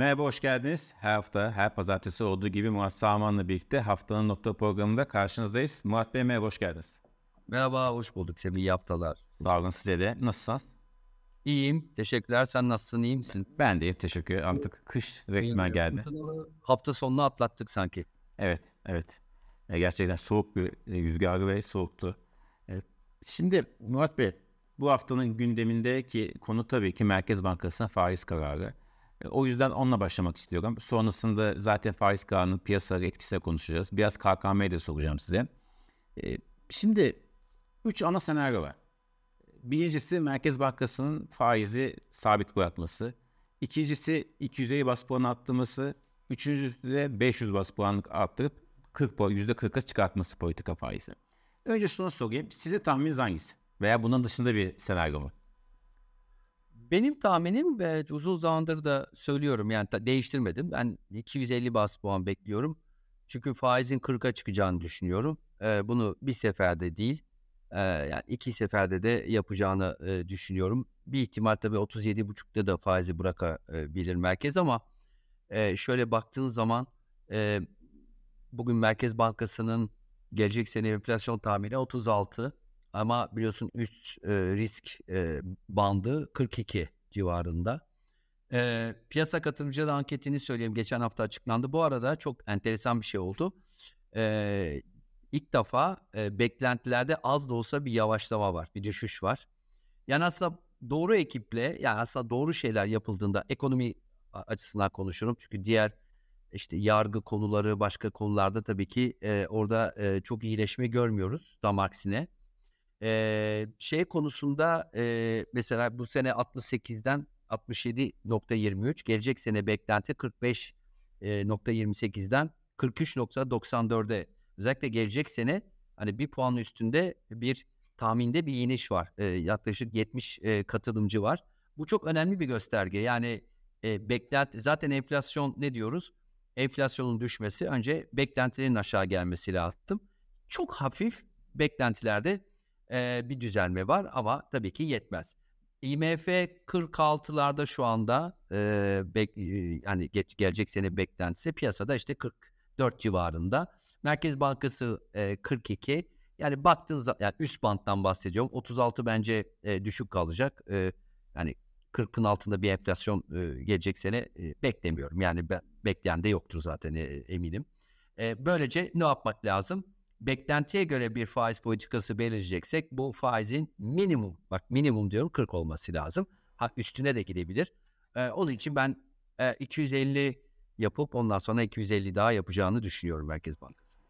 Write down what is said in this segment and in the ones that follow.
Merhaba, hoş geldiniz. Her hafta, her pazartesi olduğu gibi Murat Sağman'la birlikte haftanın nokta programında karşınızdayız. Murat Bey merhaba, hoş geldiniz. Merhaba, hoş bulduk. Size iyi haftalar. Sağ olun size de. Nasılsınız? İyiyim, teşekkürler. Sen nasılsın, iyi misin? Ben de iyiyim, teşekkür ederim. Artık kış resmen geldi. Hafta sonunu atlattık sanki. Evet, evet. E, gerçekten soğuk bir e, rüzgarı ve soğuktu. E, şimdi Murat Bey, bu haftanın gündemindeki konu tabii ki Merkez Bankası'nın faiz kararı. E, o yüzden onunla başlamak istiyorum. Sonrasında zaten faiz kararının piyasaları etkisiyle konuşacağız. Biraz KKM'ye de soracağım size. E, şimdi üç ana senaryo var. Birincisi Merkez Bankası'nın faizi sabit bırakması. İkincisi 250 bas puan arttırması. Üçüncüsü de 500 bas puan arttırıp 40 %40'a çıkartması politika faizi. Önce şunu sorayım. Size tahmininiz hangisi? Veya bunun dışında bir senaryo mu? Benim tahminim ve uzun zamandır da söylüyorum yani değiştirmedim. Ben 250 bas puan bekliyorum. Çünkü faizin 40'a çıkacağını düşünüyorum. Ee, bunu bir seferde değil, e, yani iki seferde de yapacağını e, düşünüyorum. Bir ihtimal tabii 37,5'ta da faizi bırakabilir merkez ama e, şöyle baktığın zaman e, bugün Merkez Bankası'nın gelecek sene enflasyon tahmini 36. Ama biliyorsun üst e, risk e, bandı 42 civarında. E, piyasa katılımcıları anketini söyleyeyim. Geçen hafta açıklandı. Bu arada çok enteresan bir şey oldu. E, ilk defa e, beklentilerde az da olsa bir yavaşlama var. Bir düşüş var. Yani aslında doğru ekiple yani aslında doğru şeyler yapıldığında ekonomi açısından konuşurum. Çünkü diğer işte yargı konuları başka konularda tabii ki e, orada e, çok iyileşme görmüyoruz. Tam aksine. Ee, şey konusunda e, mesela bu sene 68'den 67.23 gelecek sene beklenti 45.28'den e, 43.94'e özellikle gelecek sene hani bir puan üstünde bir tahminde bir iniş var. E, yaklaşık 70 e, katılımcı var. Bu çok önemli bir gösterge. Yani e, beklenti zaten enflasyon ne diyoruz? Enflasyonun düşmesi önce beklentilerin aşağı gelmesi lazım. Çok hafif beklentilerde bir düzelme var ama tabii ki yetmez. IMF 46'larda şu anda e, bek, e, yani geç, gelecek sene beklentisi piyasada işte 44 civarında. Merkez Bankası e, 42. Yani baktığınız yani üst banttan bahsediyorum. 36 bence e, düşük kalacak. E, yani 40'ın altında bir enflasyon e, gelecek sene e, beklemiyorum. Yani ben, bekleyen de yoktur zaten e, eminim. E, böylece ne yapmak lazım? Beklentiye göre bir faiz politikası belirleyeceksek bu faizin minimum bak minimum diyorum 40 olması lazım. Ha üstüne de gidebilir. Ee, onun için ben e, 250 yapıp ondan sonra 250 daha yapacağını düşünüyorum Merkez Bankası.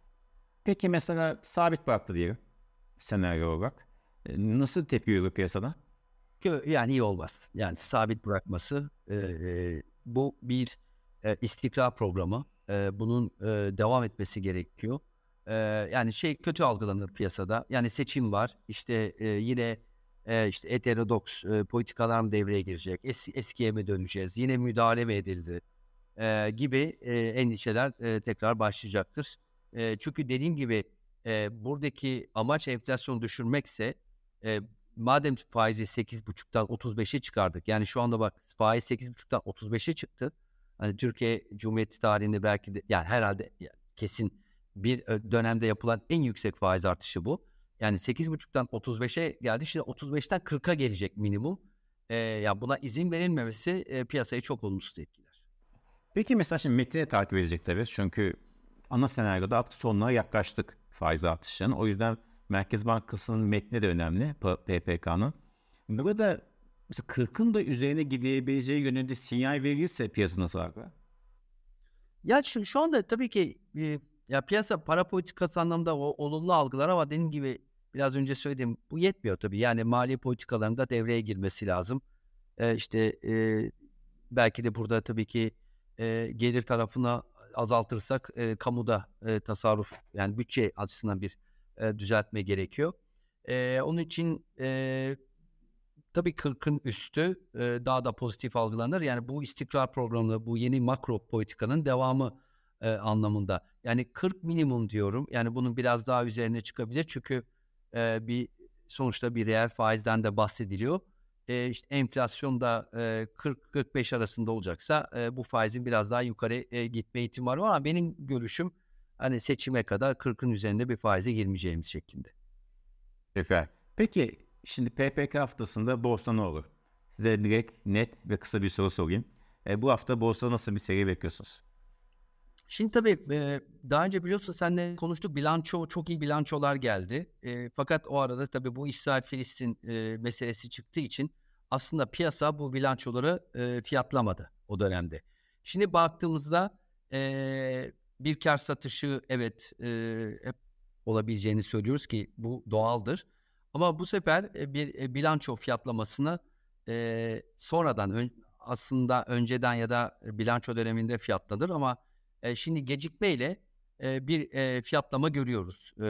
Peki mesela sabit bıraktı diyelim senaryo olarak. E, nasıl tepki veriyor piyasada? Yani iyi olmaz. Yani sabit bırakması e, e, bu bir e, istikrar programı. E, bunun e, devam etmesi gerekiyor. Yani şey kötü algılanır piyasada. Yani seçim var. İşte e, yine e, işte heterodoks e, politikalar mı devreye girecek? Es, eskiye mi döneceğiz? Yine müdahale mi edildi? E, gibi e, endişeler e, tekrar başlayacaktır. E, çünkü dediğim gibi e, buradaki amaç enflasyonu düşürmekse e, madem faizi 8.5'tan 35'e çıkardık. Yani şu anda bak faiz 8.5'tan 35'e çıktı. Hani Türkiye Cumhuriyeti tarihinde belki de yani herhalde yani kesin bir dönemde yapılan en yüksek faiz artışı bu. Yani 8,5'tan 35'e geldi. Şimdi 35'ten 40'a gelecek minimum. E, ya buna izin verilmemesi e, piyasayı çok olumsuz etkiler. Peki mesela şimdi metni takip edecek tabii. Çünkü ana senaryoda artık sonuna yaklaştık faiz artışının. O yüzden Merkez Bankası'nın metni de önemli PPK'nın. Burada mesela 40'ın da üzerine gidebileceği yönünde sinyal verirse piyasa nasıl abi? Ya şu, şu anda tabii ki e, ya piyasa para politikası anlamda o olumlu algılar ama dediğim gibi biraz önce söylediğim bu yetmiyor tabii. Yani mali politikalarında devreye girmesi lazım. Ee, işte e, belki de burada tabii ki e, gelir tarafına azaltırsak e, kamuda e, tasarruf yani bütçe açısından bir e, düzeltme gerekiyor. E, onun için e, tabii 40'ın üstü e, daha da pozitif algılanır. Yani bu istikrar programı, bu yeni makro politikanın devamı e, anlamında. Yani 40 minimum diyorum. Yani bunun biraz daha üzerine çıkabilir. Çünkü e, bir sonuçta bir reel faizden de bahsediliyor. e, işte enflasyon da e, 40-45 arasında olacaksa e, bu faizin biraz daha yukarı e, gitme ihtimali var ama benim görüşüm hani seçime kadar 40'ın üzerinde bir faize girmeyeceğimiz şeklinde. Peki. Peki şimdi PPK haftasında borsa ne olur? Size direkt net ve kısa bir soru sorayım. E, bu hafta borsa nasıl bir seri bekliyorsunuz? Şimdi tabii daha önce biliyorsun seninle konuştuk bilanço çok iyi bilançolar geldi. Fakat o arada tabii bu İsrail-Filistin meselesi çıktığı için aslında piyasa bu bilançoları fiyatlamadı o dönemde. Şimdi baktığımızda bir kar satışı evet hep olabileceğini söylüyoruz ki bu doğaldır. Ama bu sefer bir bilanço fiyatlamasını sonradan aslında önceden ya da bilanço döneminde fiyatlanır ama e, şimdi gecikmeyle e, bir e, fiyatlama görüyoruz e,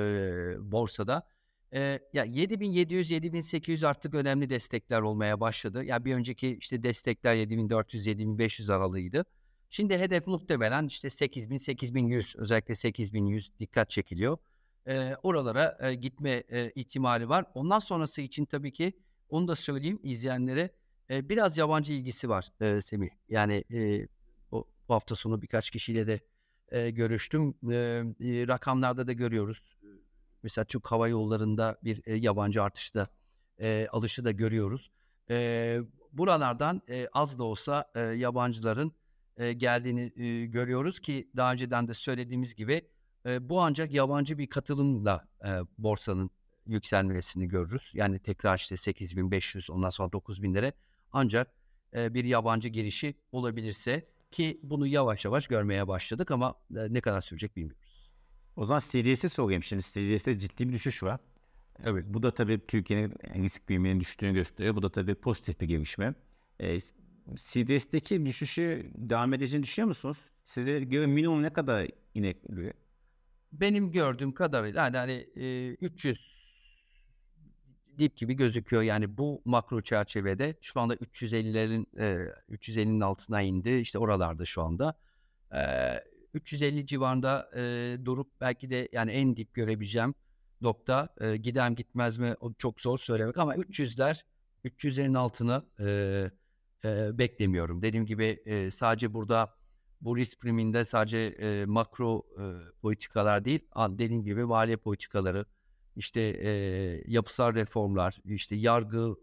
borsada. E, ya 7700 7800 artık önemli destekler olmaya başladı. Ya bir önceki işte destekler 7400 7500 aralığıydı. Şimdi hedef muhtemelen işte 8000 8100 özellikle 8100 dikkat çekiliyor. E, oralara e, gitme e, ihtimali var. Ondan sonrası için tabii ki onu da söyleyeyim izleyenlere e, biraz yabancı ilgisi var e, Semih. Yani e, bu hafta sonu birkaç kişiyle de e, görüştüm. E, e, rakamlarda da görüyoruz. Mesela Türk Hava Yolları'nda bir e, yabancı artışta e, alışı da görüyoruz. E, buralardan e, az da olsa e, yabancıların e, geldiğini e, görüyoruz ki daha önceden de söylediğimiz gibi e, bu ancak yabancı bir katılımla e, borsanın yükselmesini görürüz. Yani tekrar işte 8500 ondan sonra 9000'lere ancak e, bir yabancı girişi olabilirse ki bunu yavaş yavaş görmeye başladık ama e, ne kadar sürecek bilmiyoruz. O zaman CDS'e sorayım. Şimdi CDS'te ciddi bir düşüş var. Evet. Bu da tabii Türkiye'nin risk priminin düştüğünü gösteriyor. Bu da tabii pozitif bir gelişme. E, CDS'deki düşüşü devam edeceğini düşünüyor musunuz? Size göre minimum ne kadar inek Benim gördüğüm kadarıyla yani hani e, 300 dip gibi gözüküyor. Yani bu makro çerçevede şu anda 350'lerin e, 350'nin altına indi. İşte oralarda şu anda. E, 350 civarında e, durup belki de yani en dip görebileceğim nokta e, gidem gitmez mi o çok zor söylemek ama 300'ler 300'lerin altını e, e, beklemiyorum. Dediğim gibi e, sadece burada bu risk priminde sadece e, makro e, politikalar değil, dediğim gibi maliye politikaları, işte e, yapısal reformlar, işte yargı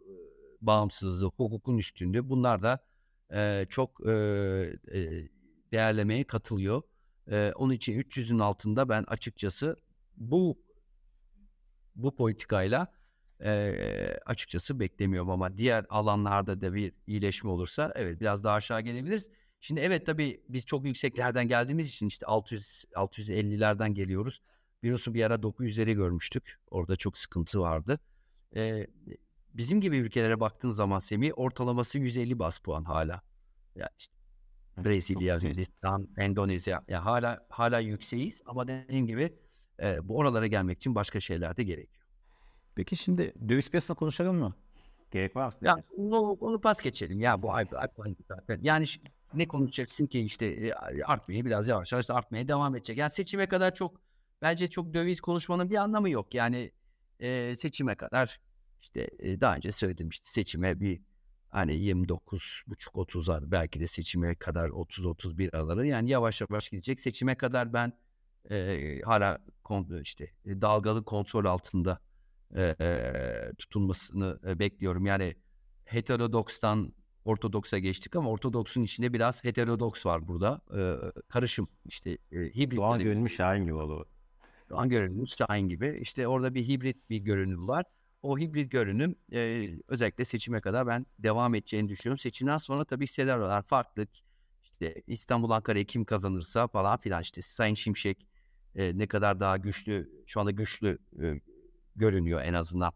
bağımsızlığı, hukukun üstünlüğü bunlar da e, çok e, e, değerlemeye katılıyor. E, onun için 300'ün altında ben açıkçası bu bu politikayla e, açıkçası beklemiyorum ama diğer alanlarda da bir iyileşme olursa evet biraz daha aşağı gelebiliriz. Şimdi evet tabii biz çok yükseklerden geldiğimiz için işte 600 650'lerden geliyoruz. Biliyorsun bir ara 900'leri görmüştük. Orada çok sıkıntı vardı. Ee, bizim gibi ülkelere baktığın zaman Semih ortalaması 150 bas puan hala. Yani işte Brezilya, Hindistan, Endonezya ya hala hala yükseğiz ama dediğim gibi e, bu oralara gelmek için başka şeyler de gerekiyor. Peki şimdi döviz piyasasına konuşalım mı? Gerek var aslında. Ya onu, onu pas geçelim ya bu zaten. Yani ne konuşacaksın ki işte e, artmaya biraz yavaş yavaş artmaya devam edecek. Yani seçime kadar çok bence çok döviz konuşmanın bir anlamı yok. Yani e, seçime kadar işte e, daha önce söyledim işte seçime bir hani 29 buçuk 30'lar belki de seçime kadar 30 31 araları yani yavaş yavaş gidecek. Seçime kadar ben e, hala kon, işte e, dalgalı kontrol altında e, e, tutulmasını e, bekliyorum. Yani heterodokstan ortodoksa geçtik ama ortodoksun içinde biraz heterodoks var burada. E, karışım işte e, hibrit. Doğan görünmüş Şahin gibi oluyor. Doğan görünmüş Şahin gibi. İşte orada bir hibrit bir görünüm var. O hibrit görünüm e, özellikle seçime kadar ben devam edeceğini düşünüyorum. Seçimden sonra tabii senaryolar farklı. İşte İstanbul Ankara'yı kim kazanırsa falan filan işte Sayın Şimşek e, ne kadar daha güçlü şu anda güçlü e, görünüyor en azından.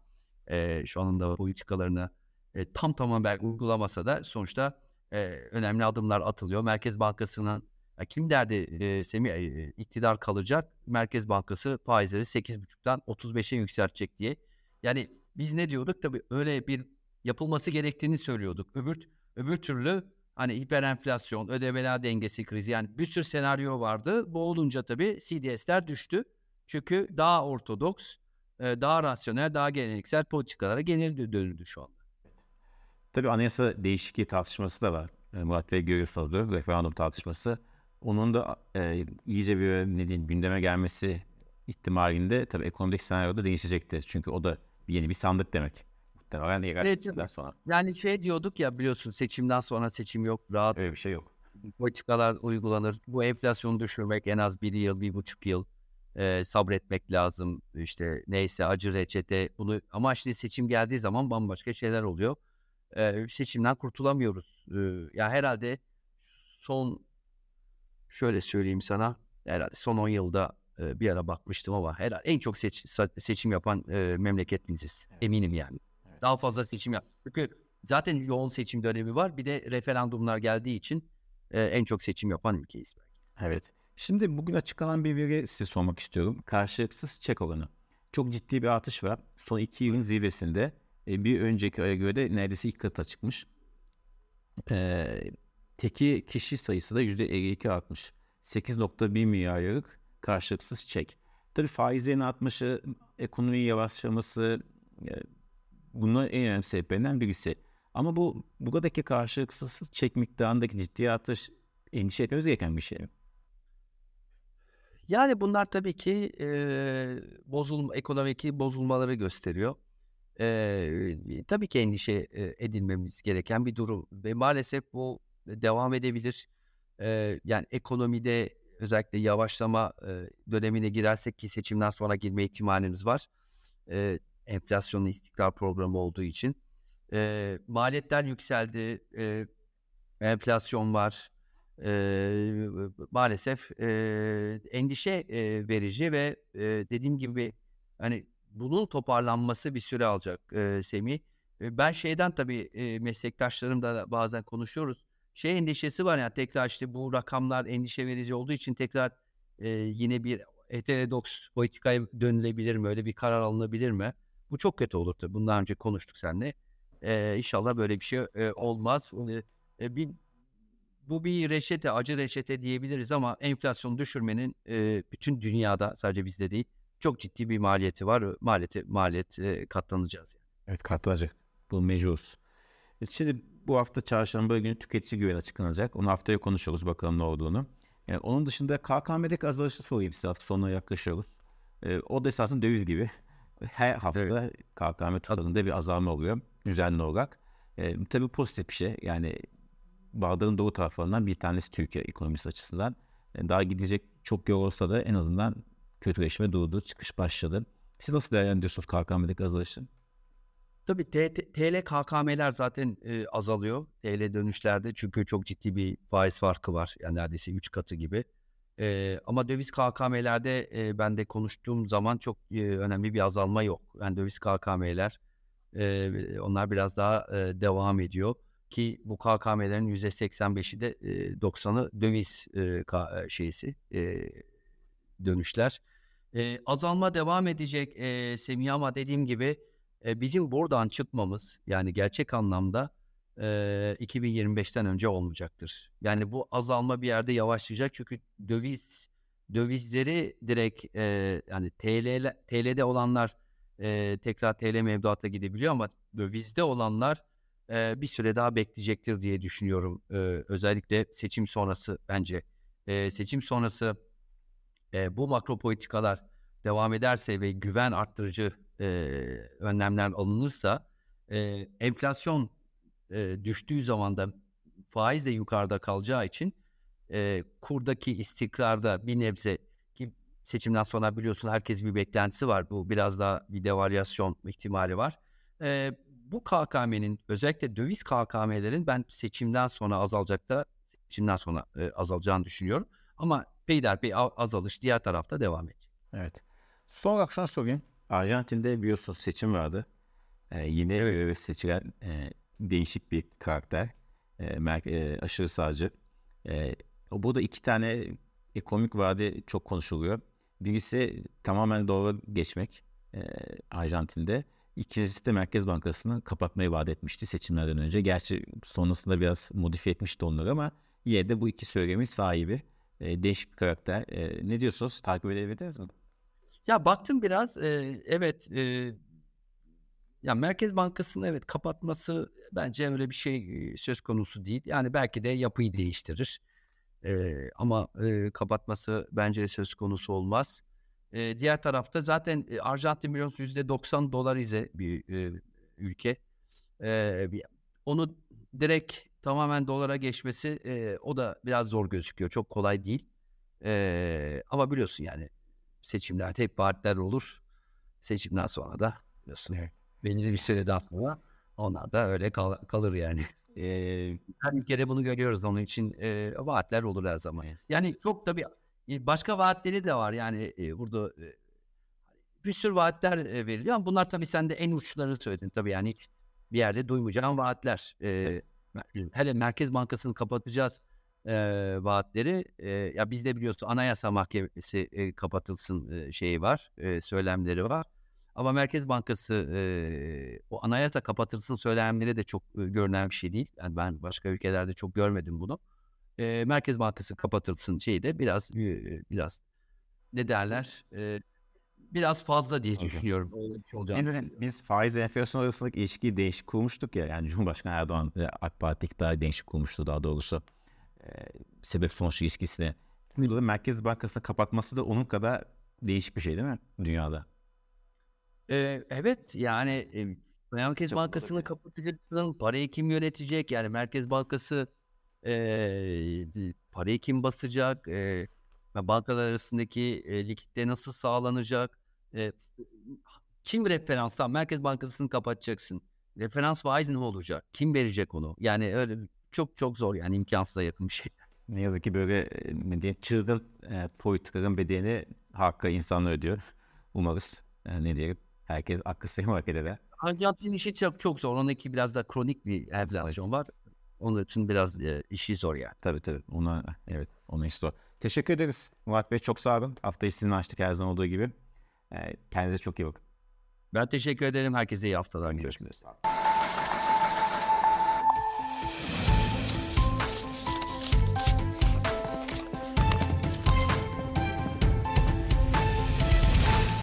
E, şu anda politikalarını e, tam tamam belki uygulamasa da sonuçta e, önemli adımlar atılıyor. Merkez Bankası'nın ya kim derdi e, Semih e, iktidar kalacak Merkez Bankası faizleri 8,5'tan 35'e yükseltecek diye. Yani biz ne diyorduk tabii öyle bir yapılması gerektiğini söylüyorduk. Öbür öbür türlü hani hiperenflasyon, ödemeler dengesi krizi yani bir sürü senaryo vardı. Bu olunca tabii CDS'ler düştü. Çünkü daha ortodoks, daha rasyonel, daha geleneksel politikalara genel dönüldü şu anda. Tabii anayasa değişikliği tartışması da var. Murat Bey görüyorsunuzdur referandum tartışması. Onun da e, iyice bir ne diyeyim gündeme gelmesi ihtimalinde tabii ekonomik senaryoda değişecektir. Çünkü o da yeni bir sandık demek. Muhtemelen yerel Evet, seçimden sonra. Yani şey diyorduk ya biliyorsun seçimden sonra seçim yok. Rahat Öyle bir şey yok. politikalar uygulanır. Bu enflasyonu düşürmek en az bir yıl, bir buçuk yıl e, sabretmek lazım. İşte neyse acı reçete bunu ama şimdi seçim geldiği zaman bambaşka şeyler oluyor. E, seçimden kurtulamıyoruz. E, ya herhalde son şöyle söyleyeyim sana herhalde son 10 yılda e, bir ara bakmıştım ama herhalde en çok seç- seçim yapan e, memleket biziz. Evet. Eminim yani. Evet. Daha fazla seçim yap. Çünkü zaten yoğun seçim dönemi var. Bir de referandumlar geldiği için e, en çok seçim yapan ülkeyiz. Evet. Şimdi bugün açıklanan bir veri size sormak istiyorum. Karşılıksız çek oranı. Çok ciddi bir artış var. Son iki yılın zirvesinde. Bir önceki aya göre de neredeyse ilk kata çıkmış. E, teki kişi sayısı da %52 artmış. 8.1 milyar liralık karşılıksız çek. Tabii faizlerin artması, ekonominin yavaşlaması e, bunlar en önemli sebeplerinden birisi. Ama bu buradaki karşılıksız çek miktarındaki ciddi artış endişe etmemiz gereken bir şey. mi? Yani bunlar tabii ki e, bozulma, ekonomik bozulmaları gösteriyor. E, tabii ki endişe e, edilmemiz gereken bir durum ve maalesef bu devam edebilir. E, yani ekonomide özellikle yavaşlama e, dönemine girersek ki seçimden sonra girme ihtimalimiz var. E, enflasyonun istikrar programı olduğu için. E, maliyetler yükseldi, e, enflasyon var. Maalesef endişe verici ve dediğim gibi hani bunun toparlanması bir süre alacak eee Semih. E, Ben şeyden tabii eee, meslektaşlarımla bazen konuşuyoruz. Şey endişesi var yani tekrar işte bu rakamlar endişe verici olduğu için tekrar eee, yine bir heterodoks politikaya dönülebilir mi? Öyle bir karar alınabilir mi? Bu çok kötü olur tabii. Bundan önce konuştuk seninle. Eee inşallah böyle bir şey eee, olmaz. E, bir bu bir reçete, acı reçete diyebiliriz ama enflasyonu düşürmenin e, bütün dünyada sadece bizde değil çok ciddi bir maliyeti var. Maliyeti maliyet e, katlanacağız. Yani. Evet katlanacak. Bu mecburuz. E, Şimdi bu hafta çarşamba günü tüketici güveni açıklanacak. Onu haftaya konuşuruz bakalım ne olduğunu. Yani onun dışında KKM'deki azalışını sorayım size artık sonuna yaklaşıyoruz. E, o da esasında döviz gibi. Her hafta KKM tutarında bir azalma oluyor düzenli olarak. E, tabii pozitif bir şey. Yani bardağın doğu taraflarından bir tanesi Türkiye ekonomisi açısından. E, daha gidecek çok yol olsa da en azından kötüleşme durdu, çıkış başladı. Siz nasıl değerlendiriyorsunuz KKM'deki azalışı? Tabii TL KKM'ler zaten e, azalıyor. TL dönüşlerde çünkü çok ciddi bir faiz farkı var. Yani neredeyse 3 katı gibi. E, ama döviz KKM'lerde e, ben de konuştuğum zaman çok e, önemli bir azalma yok. Yani döviz KKM'ler e, onlar biraz daha e, devam ediyor ki bu KKM'lerin %85'i de e, 90'ı döviz e, ka- şeysi e, dönüşler. E, azalma devam edecek e, Semih ama dediğim gibi e, bizim buradan çıkmamız yani gerçek anlamda e, 2025'ten önce olmayacaktır. Yani bu azalma bir yerde yavaşlayacak çünkü döviz dövizleri direkt e, yani TL TL'de olanlar e, tekrar TL mevduata gidebiliyor ama dövizde olanlar e, bir süre daha bekleyecektir diye düşünüyorum. E, özellikle seçim sonrası bence e, seçim sonrası e, bu makro politikalar devam ederse ve güven arttırıcı e, önlemler alınırsa e, enflasyon e, düştüğü zaman da faiz de yukarıda kalacağı için e, kurdaki istikrarda bir nebze ki seçimden sonra biliyorsun herkes bir beklentisi var. Bu biraz daha bir devalüasyon ihtimali var. E, bu KKM'nin özellikle döviz KKM'lerin ben seçimden sonra azalacak da seçimden sonra e, azalacağını düşünüyorum. Ama peyderpey a- azalış diğer tarafta devam edecek. Evet. Son olarak sana sorayım. Arjantin'de biliyorsunuz seçim vardı. Ee, yine evet. seçilen e, değişik bir karakter. E, mer- e, aşırı sağcı. E, burada iki tane ekonomik vade çok konuşuluyor. Birisi tamamen doğru geçmek e, Arjantin'de. İkincisi de Merkez Bankası'nı kapatmayı vaat etmişti seçimlerden önce. Gerçi sonrasında biraz modifiye etmişti onları ama yine de bu iki söylemin sahibi. E, değişik bir karakter. E, ne diyorsunuz? Takip edebildiniz mi? Ya baktım biraz e, evet e, ya Merkez Bankası'nın evet kapatması bence öyle bir şey söz konusu değil. Yani belki de yapıyı değiştirir. E, ama e, kapatması bence söz konusu olmaz. E, diğer tarafta zaten Arjantin biliyorsunuz %90 dolarize bir e, ülke. E, onu direkt tamamen dolara geçmesi e, o da biraz zor gözüküyor. Çok kolay değil. E, ama biliyorsun yani seçimlerde hep vaatler olur. Seçimden sonra da biliyorsun evet. belirli bir süreden sonra onlar da öyle kal- kalır yani. Ee, her ülkede bunu görüyoruz onun için e, vaatler olur her zaman. Yani çok tabii başka vaatleri de var yani e, burada e, bir sürü vaatler e, veriliyor ama bunlar tabii sen de en uçları söyledin tabii yani hiç bir yerde duymayacağın vaatler. E, hele Merkez Bankası'nı kapatacağız e, vaatleri. E, ya bizde biliyorsun Anayasa Mahkemesi e, kapatılsın e, şeyi var, e, söylemleri var. Ama Merkez Bankası e, o anayasa kapatılsın söylemleri de çok e, görünen bir şey değil. Yani ben başka ülkelerde çok görmedim bunu. E, Merkez Bankası kapatılsın şeyi de biraz e, biraz ne derler? E, biraz fazla diye düşünüyorum. Öyle şey Biz faiz enflasyon arasındaki ilişkiyi değişik kurmuştuk ya. Yani Cumhurbaşkanı Erdoğan AK Parti iktidarı değişik kurmuştu daha doğrusu. Sebep sonuç ilişkisine. Burada Merkez Bankası'nı kapatması da onun kadar değişik bir şey değil mi dünyada? Ee, evet yani Merkez Çok Bankası'nı kapatacaksın. Parayı kim yönetecek? Yani Merkez Bankası e, parayı kim basacak? E, bankalar arasındaki e, likitte nasıl sağlanacak? E, kim referanstan? Merkez Bankası'nı kapatacaksın. Referans faiz ne olacak? Kim verecek onu? Yani öyle çok çok zor yani imkansıza yakın bir şey. Ne yazık ki böyle ne diyeyim, çılgın e, politikaların bedelini hakkı insanlar ödüyor. Umarız e, ne diyelim herkes aklı sayım hareket eder. Arjantin işi çok, çok zor. Ondaki biraz da kronik bir enflasyon var. Onun için biraz e, işi zor yani. Tabii tabii. Ona, evet. Onun işi zor. Teşekkür ederiz. Murat Bey çok sağ olun. Haftayı sizinle açtık her zaman olduğu gibi. E, kendinize çok iyi bakın. Ben teşekkür ederim. Herkese iyi haftalar. Görüşmek üzere.